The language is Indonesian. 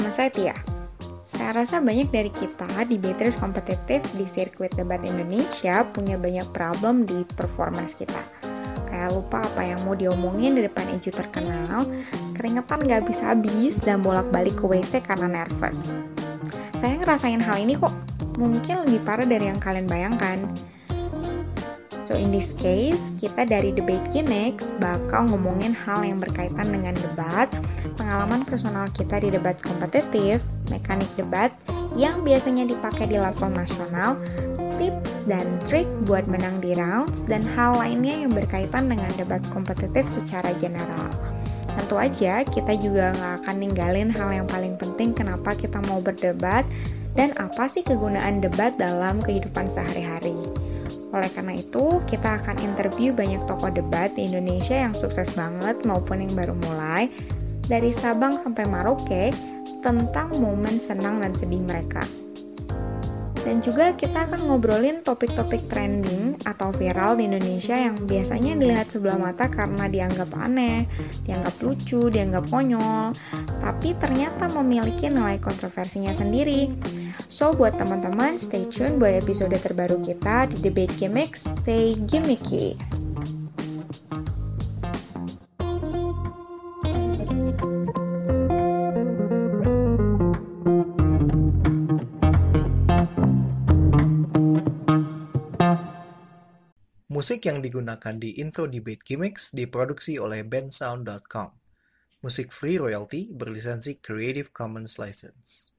variety ya? Saya rasa banyak dari kita di Beaters kompetitif di sirkuit debat Indonesia punya banyak problem di performance kita. Kayak lupa apa yang mau diomongin di depan Eju terkenal, keringetan gak habis-habis, dan bolak-balik ke WC karena nervous. Saya ngerasain hal ini kok mungkin lebih parah dari yang kalian bayangkan. So in this case, kita dari Debate Gimmicks bakal ngomongin hal yang berkaitan dengan debat, pengalaman personal kita di debat kompetitif, mekanik debat yang biasanya dipakai di level nasional, tips dan trik buat menang di rounds, dan hal lainnya yang berkaitan dengan debat kompetitif secara general. Tentu aja kita juga nggak akan ninggalin hal yang paling penting kenapa kita mau berdebat dan apa sih kegunaan debat dalam kehidupan sehari-hari. Oleh karena itu, kita akan interview banyak tokoh debat di Indonesia yang sukses banget maupun yang baru mulai, dari Sabang sampai Maroke, tentang momen senang dan sedih mereka. Dan juga kita akan ngobrolin topik-topik trending atau viral di Indonesia yang biasanya dilihat sebelah mata karena dianggap aneh, dianggap lucu, dianggap konyol, tapi ternyata memiliki nilai kontroversinya sendiri. So buat teman-teman stay tune buat episode terbaru kita di Debate Gimmicks, stay gimmicky. Musik yang digunakan di intro Debate Gimmicks diproduksi oleh bensound.com. Musik free royalty berlisensi Creative Commons License.